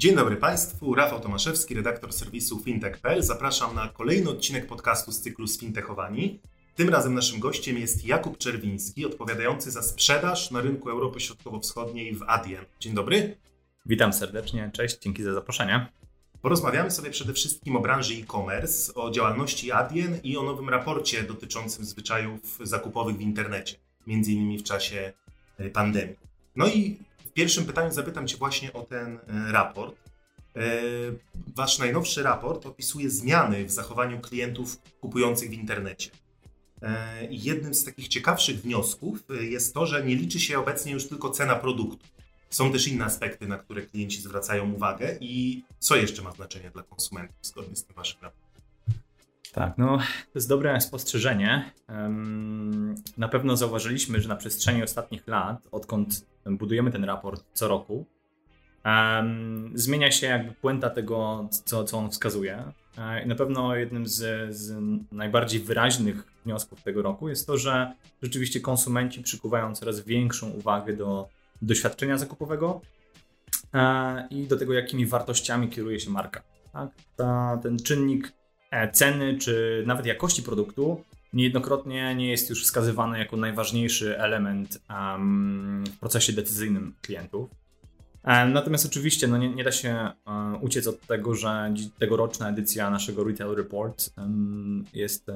Dzień dobry Państwu, Rafał Tomaszewski, redaktor serwisu fintech.pl. Zapraszam na kolejny odcinek podcastu z cyklu Sfintechowani. Tym razem naszym gościem jest Jakub Czerwiński, odpowiadający za sprzedaż na rynku Europy Środkowo-Wschodniej w Adyen. Dzień dobry. Witam serdecznie, cześć, dzięki za zaproszenie. Porozmawiamy sobie przede wszystkim o branży e-commerce, o działalności Adyen i o nowym raporcie dotyczącym zwyczajów zakupowych w internecie, między innymi w czasie e, pandemii. No i pierwszym pytaniu zapytam Cię właśnie o ten e, raport. E, wasz najnowszy raport opisuje zmiany w zachowaniu klientów kupujących w internecie. I jednym z takich ciekawszych wniosków jest to, że nie liczy się obecnie już tylko cena produktu są też inne aspekty, na które klienci zwracają uwagę i co jeszcze ma znaczenie dla konsumentów zgodnie z tym waszym raportem? Tak, no to jest dobre spostrzeżenie. Na pewno zauważyliśmy, że na przestrzeni ostatnich lat, odkąd budujemy ten raport co roku, zmienia się jakby puenta tego, co, co on wskazuje. E, na pewno jednym z, z, najbardziej wyraźnych wniosków tego roku jest to, że rzeczywiście konsumenci przykuwają coraz większą uwagę do doświadczenia zakupowego e, i do tego, jakimi wartościami kieruje się marka. Tak? Ta, ten czynnik e, ceny czy nawet jakości produktu niejednokrotnie nie jest już wskazywany jako najważniejszy element um, w procesie decyzyjnym klientów. E, natomiast oczywiście no nie, nie da się uciec od tego, że tegoroczna edycja naszego Retail Report jest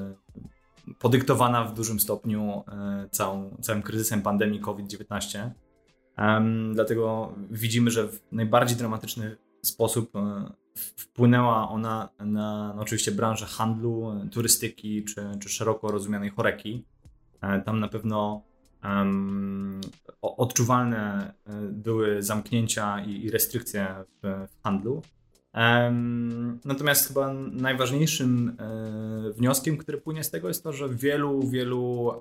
podyktowana w dużym stopniu całą, całym kryzysem pandemii COVID-19. Um, dlatego widzimy, że w najbardziej dramatyczny sposób e, wpłynęła ona na no oczywiście branżę handlu, turystyki czy, czy szeroko rozumianej choreki. E, tam na pewno um, odczuwalne e, były zamknięcia i, i restrykcje w, w handlu. Um, natomiast chyba najważniejszym e, wnioskiem, który płynie z tego, jest to, że w wielu, wielu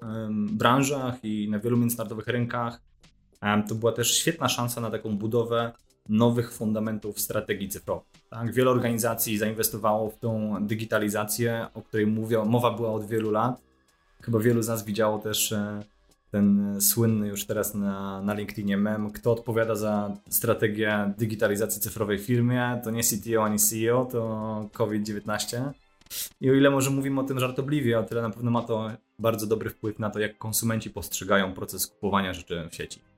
branżach i na wielu międzynarodowych rynkach to była też świetna szansa na taką budowę nowych fundamentów strategii cyfrowej. Tak? Wiele organizacji zainwestowało w tą digitalizację, o której mówią, mowa była od wielu lat. Chyba wielu z nas widziało też e, ten słynny już teraz na, na LinkedInie mem, kto odpowiada za strategię digitalizacji cyfrowej w firmie, to nie CTO ani CEO, to COVID-19. I o ile może mówimy o tym żartobliwie, o tyle na pewno ma to bardzo dobry wpływ na to, jak konsumenci postrzegają proces kupowania rzeczy w sieci.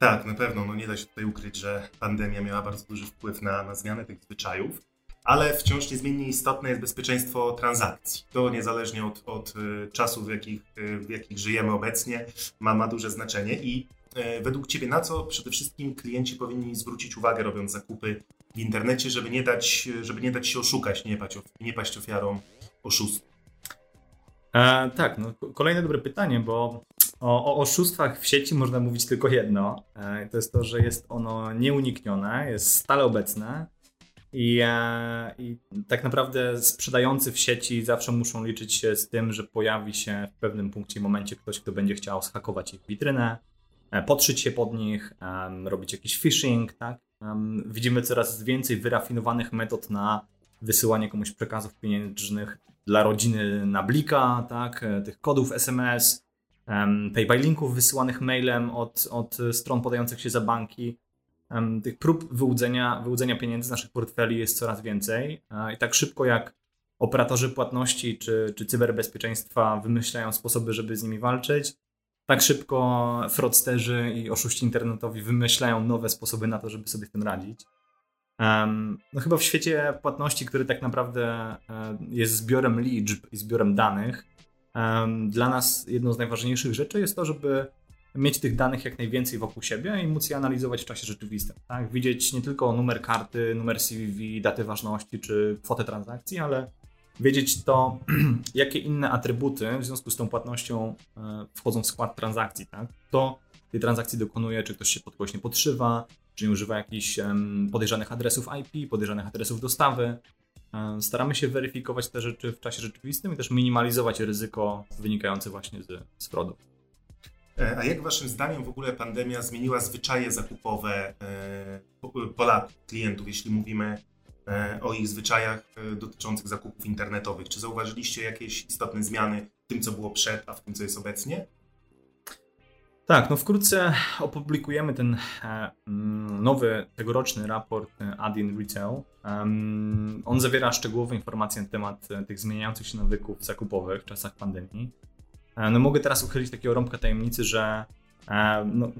Tak, na pewno. No nie da się tutaj ukryć, że pandemia miała bardzo duży wpływ na, na zmianę tych zwyczajów, ale wciąż niezmiennie istotne jest bezpieczeństwo transakcji. To niezależnie od, od y, czasów, w jakich, y, w jakich żyjemy obecnie, ma, ma duże znaczenie. I e, według Ciebie na co przede wszystkim klienci powinni zwrócić uwagę, robiąc zakupy w internecie, żeby nie dać, żeby nie dać się oszukać, nie paść, nie paść ofiarą oszustw? E, tak, no, kolejne dobre pytanie, bo o, o oszustwach w sieci można mówić tylko jedno. E, to jest to, że jest ono nieuniknione, jest stale obecne i, e, i tak naprawdę sprzedający w sieci zawsze muszą liczyć się z tym, że pojawi się w pewnym punkcie i momencie ktoś, kto będzie chciał schakować ich witrynę, e, podszyć się pod nich, robić jakiś phishing, tak? Widzimy coraz więcej wyrafinowanych metod na wysyłanie komuś przekazów pieniężnych dla rodziny na blika, tak? Tych kodów SMS, pay linków wysyłanych mailem od, od stron podających się za banki. Tych prób wyłudzenia, wyłudzenia pieniędzy z naszych portfeli jest coraz więcej i tak szybko jak operatorzy płatności czy, czy cyberbezpieczeństwa wymyślają sposoby, żeby z nimi walczyć, tak szybko fraudsterzy i oszuści internetowi wymyślają nowe sposoby na to, żeby sobie z tym radzić. no chyba w świecie płatności, który tak naprawdę e, jest zbiorem liczb i zbiorem danych, dla nas jedną z najważniejszych rzeczy jest to, żeby mieć tych danych jak najwięcej wokół siebie i móc je analizować w czasie rzeczywistym. Tak? Widzieć nie tylko numer karty, numer CVV, datę ważności czy kwotę transakcji, ale wiedzieć to, jakie inne atrybuty w związku z tą płatnością e, wchodzą w skład transakcji. Tak? Kto tej transakcji dokonuje, czy ktoś się pod kogoś nie podszywa, czy nie używa jakichś podejrzanych adresów IP, podejrzanych adresów dostawy. Staramy się weryfikować te rzeczy w czasie rzeczywistym i też minimalizować ryzyko wynikające właśnie z, z fraudów. E, a jak waszym zdaniem w ogóle pandemia zmieniła zwyczaje zakupowe e, Polaków, klientów, jeśli mówimy e, o ich zwyczajach dotyczących zakupów internetowych? Czy zauważyliście jakieś istotne zmiany w tym, co było przed, a w tym, co jest obecnie? Tak, no wkrótce opublikujemy ten mm, nowy, tegoroczny raport Adin Retail. On zawiera szczegółowe informacje na temat tych zmieniających się nawyków zakupowych w czasach pandemii. E, no mogę teraz uchylić takiego rąbka tajemnicy, że e, no,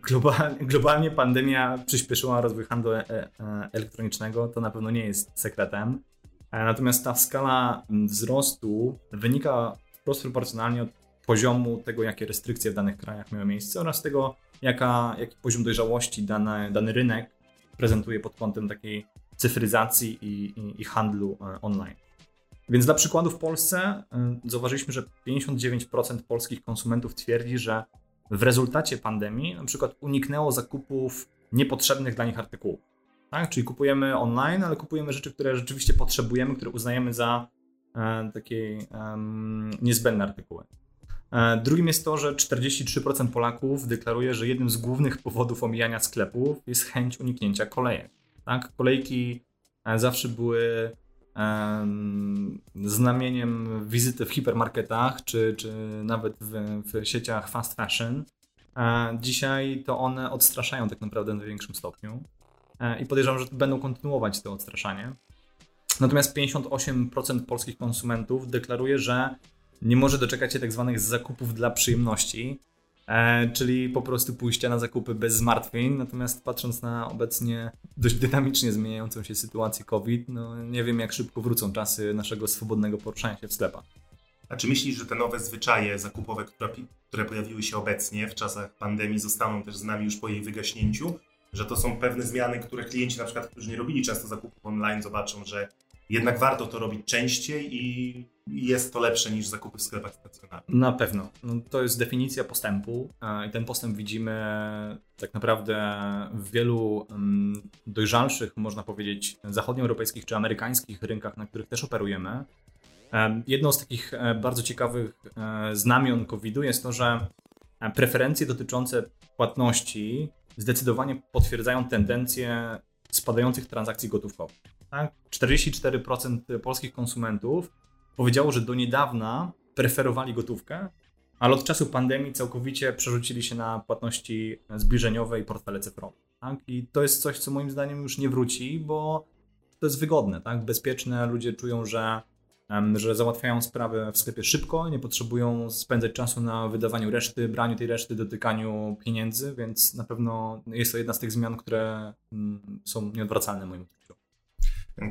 globalnie, pandemia przyspieszyła rozwój handlu e, elektronicznego, to na pewno nie jest sekretem. Natomiast ta skala wzrostu wynika wprost proporcjonalnie od poziomu tego, jakie restrykcje w danych krajach miały miejsce oraz tego, jaka, jaki poziom dojrzałości dany, dany rynek prezentuje pod kątem takiej cyfryzacji i, i, i handlu online. Więc dla przykładu w Polsce y, zauważyliśmy, że 59% polskich konsumentów twierdzi, że w rezultacie pandemii na przykład uniknęło zakupów niepotrzebnych dla nich artykułów. Tak? Czyli kupujemy online, ale kupujemy rzeczy, które rzeczywiście potrzebujemy, które uznajemy za e, takie um, niezbędne artykuły. E, drugim jest to, że 43% Polaków deklaruje, że jednym z głównych powodów omijania sklepów jest chęć uniknięcia kolejek. Tak? Kolejki e, zawsze były znamieniem wizyty w hipermarketach, czy, czy nawet w, w sieciach fast fashion. Dzisiaj to one odstraszają tak naprawdę w największym stopniu e, i podejrzewam, że będą kontynuować to odstraszanie. Natomiast 58% polskich konsumentów deklaruje, że nie może doczekać się tak zwanych zakupów dla przyjemności, E, czyli po prostu pójścia na zakupy bez zmartwień. Natomiast patrząc na obecnie dość dynamicznie zmieniającą się sytuację COVID, no nie wiem jak szybko wrócą czasy naszego swobodnego poruszania się w sklepach. A czy myślisz, że te nowe zwyczaje zakupowe, które, które pojawiły się obecnie w czasach pandemii, zostaną też z nami już po jej wygaśnięciu? Że to są pewne zmiany, które klienci, na przykład, którzy nie robili często zakupów online, zobaczą, że jednak warto to robić częściej i jest to lepsze niż zakupy w sklepach stacjonarnych. Na pewno. No, to jest definicja postępu i ten postęp widzimy tak naprawdę w wielu mm, dojrzalszych, można powiedzieć, zachodnioeuropejskich czy amerykańskich rynkach, na których też operujemy. Jedną z takich e, bardzo ciekawych e, znamion COVID-u jest to, że e, preferencje dotyczące płatności zdecydowanie potwierdzają tendencję spadających transakcji gotówkowych. Tak? 44% polskich konsumentów powiedziało, że do niedawna preferowali gotówkę, ale od czasu pandemii całkowicie przerzucili się na płatności zbliżeniowe i portfele cyfrowe. Tak? I to jest coś, co moim zdaniem już nie wróci, bo to jest wygodne, tak? bezpieczne. Ludzie czują, że, że załatwiają sprawę w sklepie szybko, nie potrzebują spędzać czasu na wydawaniu reszty, braniu tej reszty, dotykaniu pieniędzy, więc na pewno jest to jedna z tych zmian, które mm, są nieodwracalne moim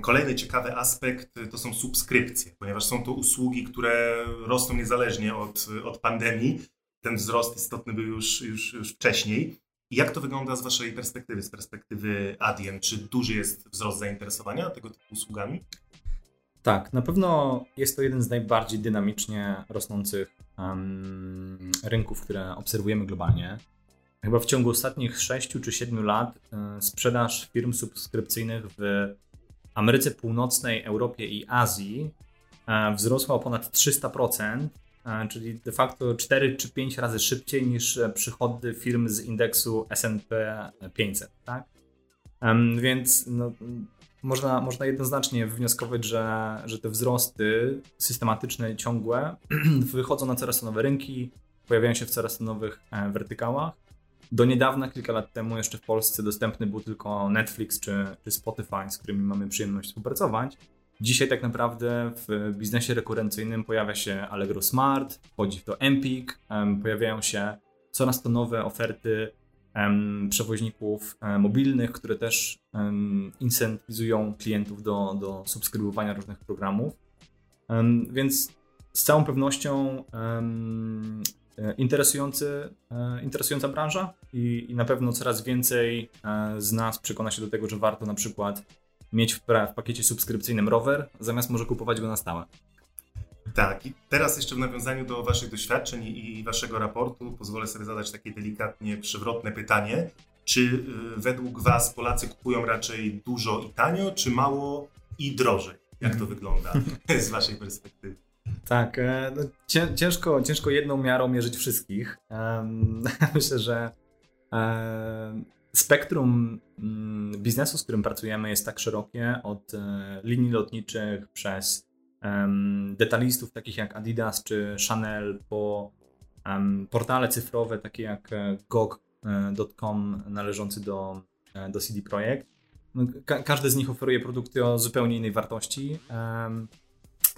Kolejny ciekawy aspekt to są subskrypcje, ponieważ są to usługi, które rosną niezależnie od, od pandemii. Ten wzrost istotny był już, już, już wcześniej. Jak to wygląda z Waszej perspektywy, z perspektywy Adyen? Czy duży jest wzrost zainteresowania tego typu usługami? Tak, na pewno jest to jeden z najbardziej dynamicznie rosnących um, rynków, które obserwujemy globalnie. Chyba w ciągu ostatnich 6 czy 7 lat y, sprzedaż firm subskrypcyjnych w Ameryce Północnej, Europie i Azji e, wzrosła o ponad 300%, e, czyli de facto 4 czy 5 razy szybciej niż e, przychody firm z indeksu SP 500. Tak? Więc no, można, można jednoznacznie wnioskować, że, że te wzrosty systematyczne, ciągłe wychodzą na coraz nowe rynki, pojawiają się w coraz nowych wertykałach. Do niedawna, kilka lat temu, jeszcze w Polsce dostępny był tylko Netflix czy, czy Spotify, z którymi mamy przyjemność współpracować. Dzisiaj tak naprawdę w biznesie rekurencyjnym pojawia się Allegro Smart, wchodzi w to Empik, pojawiają się coraz to nowe oferty przewoźników e, mobilnych, które też incentywizują klientów do, do subskrybowania różnych programów. Więc z całą pewnością interesujący, e, interesująca branża i, i, na pewno coraz więcej e, z nas przekona się do tego, że warto na przykład mieć w, w pakiecie subskrypcyjnym rower, zamiast może kupować go na stałe. Tak, i teraz jeszcze w nawiązaniu do Waszych doświadczeń i Waszego raportu pozwolę sobie zadać takie delikatnie przewrotne pytanie. Czy y, według Was Polacy kupują raczej dużo i tanio, czy mało i drożej? Jak to wygląda z Waszej perspektywy? Tak, e, no, ciężko, ciężko jedną miarą mierzyć wszystkich. Myślę, że spektrum mm, biznesu, z którym pracujemy, jest tak szerokie od e, linii lotniczych przez detalistów takich jak Adidas czy Chanel po portale cyfrowe takie jak e, gog.com należący do, do CD Projekt. No, ka każdy z nich oferuje produkty o zupełnie innej wartości.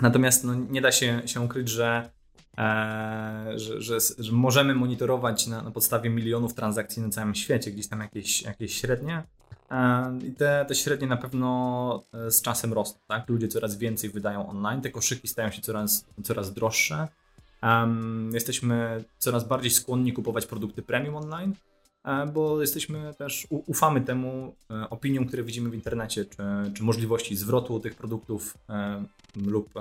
Natomiast no, nie da się, się ukryć, że, e, że, że, że, możemy monitorować na, na, podstawie milionów transakcji na całym świecie, gdzieś tam jakieś, jakieś średnie. E, I te, te średnie na pewno e, z czasem rosną. Tak? Ludzie coraz więcej wydają online, te koszyki stają się coraz, coraz droższe. Um, jesteśmy coraz bardziej skłonni kupować produkty premium online. E, bo jesteśmy też, ufamy temu e, opiniom, które widzimy w internecie, czy, czy możliwości zwrotu tych produktów e, lub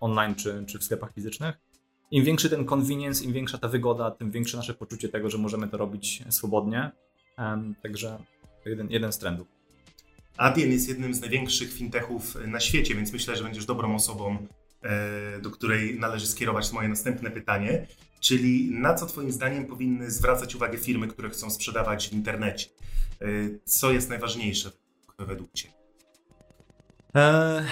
online, czy, czy w sklepach fizycznych. Im większy ten convenience, im większa ta wygoda, tym większe nasze poczucie tego, że możemy to robić swobodnie. Także jeden, jeden z trendów. Adyen jest jednym z największych fintechów na świecie, więc myślę, że będziesz dobrą osobą, do której należy skierować moje następne pytanie. Czyli na co Twoim zdaniem powinny zwracać uwagę firmy, które chcą sprzedawać w internecie? Y, co jest najważniejsze według Ciebie? E,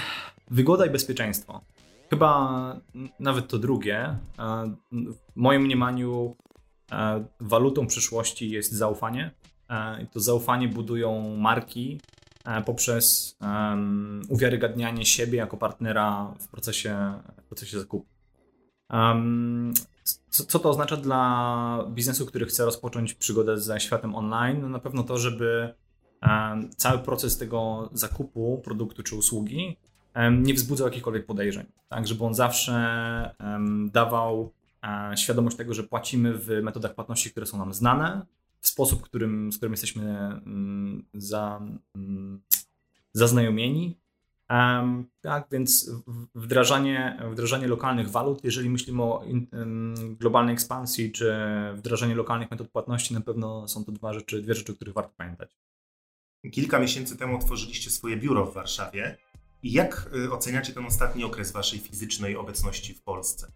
wygoda i bezpieczeństwo. Chyba nawet to drugie. E, w moim mniemaniu e, walutą przyszłości jest zaufanie. E, I to zaufanie budują marki e, poprzez uwiarygadnianie siebie jako partnera w procesie, w procesie zakupu. Co, co, to oznacza dla biznesu, który chce rozpocząć przygodę ze światem online? No na pewno to, żeby um, cały proces tego zakupu produktu czy usługi um, nie wzbudzał jakichkolwiek podejrzeń. Tak, żeby on zawsze dawał e, świadomość tego, że płacimy w metodach płatności, które są nam znane, w sposób, którym, z którym jesteśmy mm, za, mm, zaznajomieni tak, więc wdrażanie, wdrażanie lokalnych walut, jeżeli myślimy o in, um, globalnej ekspansji, czy wdrażanie lokalnych metod płatności, na pewno są to dwa rzeczy, dwie rzeczy, o których warto pamiętać. Kilka miesięcy temu otworzyliście swoje biuro w Warszawie. I jak y, oceniacie ten ostatni okres waszej fizycznej obecności w Polsce?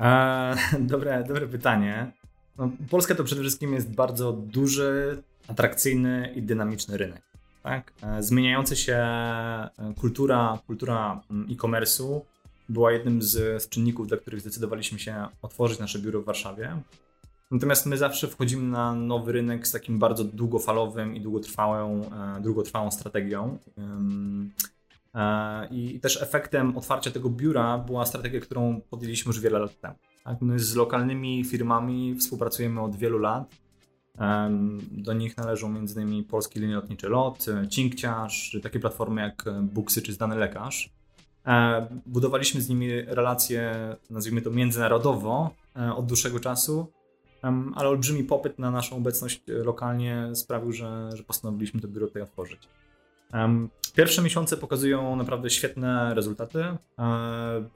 E, dobre, dobre pytanie. No, Polska to przede wszystkim jest bardzo duży, atrakcyjny i dynamiczny rynek. Tak? E, zmieniająca się e, kultura, kultura mm, e-commerce'u była jednym z, z czynników, dla których zdecydowaliśmy się otworzyć nasze biuro w Warszawie. Natomiast my zawsze wchodzimy na nowy rynek z takim bardzo długofalowym i długotrwałą, e, długotrwałą strategią. I też efektem otwarcia tego biura była strategia, którą podjęliśmy już wiele lat temu. Tak? My z lokalnymi firmami współpracujemy od wielu lat do nich należą m.in. polskie linie lotnicze LOT, Cinkciarz, takie platformy jak Buksy czy Zdany Lekarz. E, budowaliśmy z nimi relacje, nazwijmy to międzynarodowo, e, od dłuższego czasu, ale olbrzymi popyt na naszą obecność lokalnie sprawił, że, że postanowiliśmy to biuro tutaj otworzyć. Pierwsze miesiące pokazują naprawdę świetne rezultaty. E,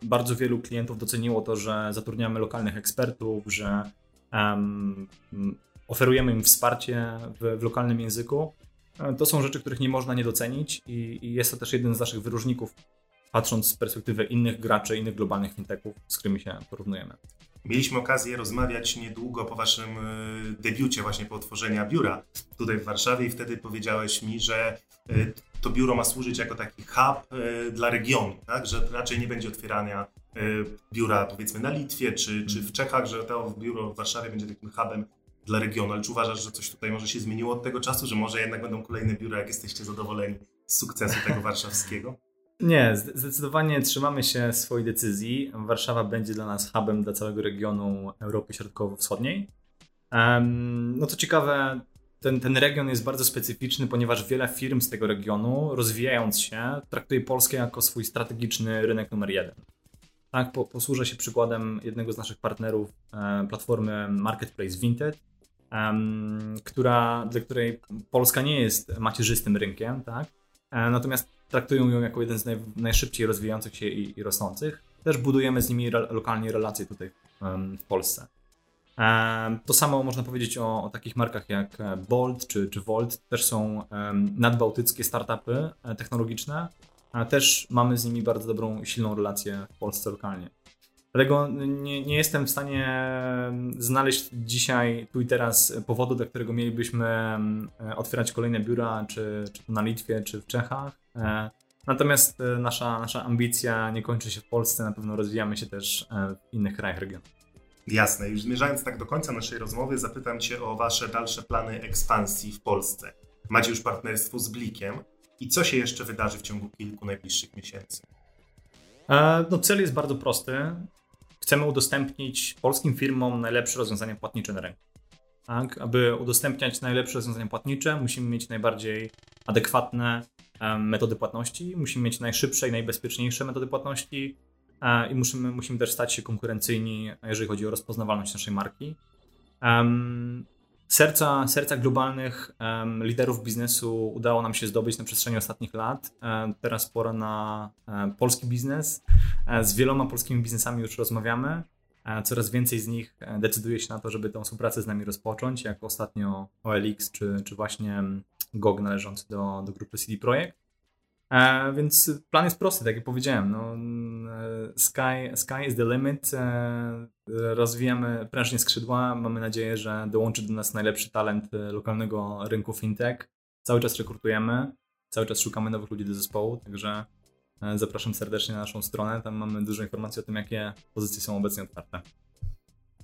bardzo wielu klientów doceniło to, że zatrudniamy lokalnych ekspertów, że oferujemy im wsparcie w, w lokalnym języku. E, to są rzeczy, których nie można nie docenić i, i jest to też jeden z naszych wyróżników, patrząc z perspektywy innych graczy, innych globalnych fintechów, z którymi się porównujemy. Mieliśmy okazję rozmawiać niedługo po waszym e, debiucie, właśnie po otworzeniu biura tutaj w Warszawie i wtedy powiedziałeś mi, że e, to biuro ma służyć jako taki hub dla regionu, tak? że raczej nie będzie otwierania biura powiedzmy na Litwie czy, czy w Czechach, że to biuro w Warszawie będzie takim hubem dla regionu, ale czy uważasz, że coś tutaj może się zmieniło od tego czasu, że może jednak będą kolejne biura, jak jesteście zadowoleni z sukcesu tego warszawskiego? Nie, zdecydowanie trzymamy się swojej decyzji. Warszawa będzie dla nas hubem dla całego regionu Europy Środkowo-Wschodniej. No co ciekawe, ten, ten region jest bardzo specyficzny, ponieważ wiele firm z tego regionu, rozwijając się, traktuje Polskę jako swój strategiczny rynek numer jeden. Tak, po, posłużę się przykładem jednego z naszych partnerów, e, platformy Marketplace Vinted, która, dla której Polska nie jest macierzystym rynkiem, tak? E, natomiast traktują ją jako jeden z naj, najszybciej rozwijających się i, i, rosnących. Też budujemy z nimi re, lokalnie relacje tutaj w Polsce. To samo można powiedzieć o, o takich markach jak Bolt czy, czy Volt. Też są nadbałtyckie startupy technologiczne, a też mamy z nimi bardzo dobrą silną relację w Polsce lokalnie. Dlatego nie, nie jestem w stanie znaleźć dzisiaj, tu i teraz powodu, dla którego mielibyśmy otwierać kolejne biura, czy, czy na Litwie, czy w Czechach. E, natomiast e, nasza, nasza ambicja nie kończy się w Polsce, na pewno rozwijamy się też e, w innych krajach regionu. Jasne, już zmierzając tak do końca naszej rozmowy, zapytam Cię o Wasze dalsze plany ekspansji w Polsce. Macie już partnerstwo z Blikiem i co się jeszcze wydarzy w ciągu kilku najbliższych miesięcy? No, cel jest bardzo prosty. Chcemy udostępnić polskim firmom najlepsze rozwiązania płatnicze na rynku. Tak? Aby udostępniać najlepsze rozwiązania płatnicze, musimy mieć najbardziej adekwatne metody płatności, musimy mieć najszybsze i najbezpieczniejsze metody płatności e, i musimy, musimy też stać się konkurencyjni, jeżeli chodzi o rozpoznawalność naszej marki. Serca, serca globalnych um, liderów biznesu udało nam się zdobyć na przestrzeni ostatnich lat. Um, teraz pora na um, polski biznes. E, z wieloma polskimi biznesami już rozmawiamy. E, coraz więcej z nich e, decyduje się na to, żeby tę współpracę z nami rozpocząć, jak ostatnio OLX czy, czy właśnie GOG należący do, do grupy CD Projekt. E, więc plan jest prosty, tak jak powiedziałem. No, sky, sky is the limit. E, rozwijamy prężnie skrzydła. Mamy nadzieję, że dołączy do nas najlepszy talent lokalnego rynku fintech. Cały czas rekrutujemy, cały czas szukamy nowych ludzi do zespołu, także E, zapraszam serdecznie na naszą stronę. Tam mamy dużo informacji o tym, jakie pozycje są obecnie otwarte.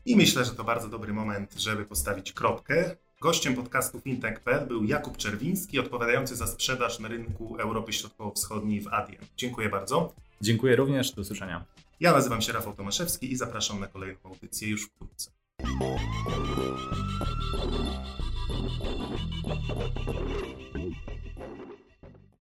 I myślę, że to bardzo dobry moment, żeby postawić kropkę. Gościem podcastu fintech.pl był Jakub Czerwiński, odpowiadający za sprzedaż na rynku Europy Środkowo-Wschodniej w Adyen. Dziękuję bardzo. Dziękuję również, do usłyszenia. Ja nazywam się Rafał Tomaszewski i zapraszam na kolejną audycję już wkrótce.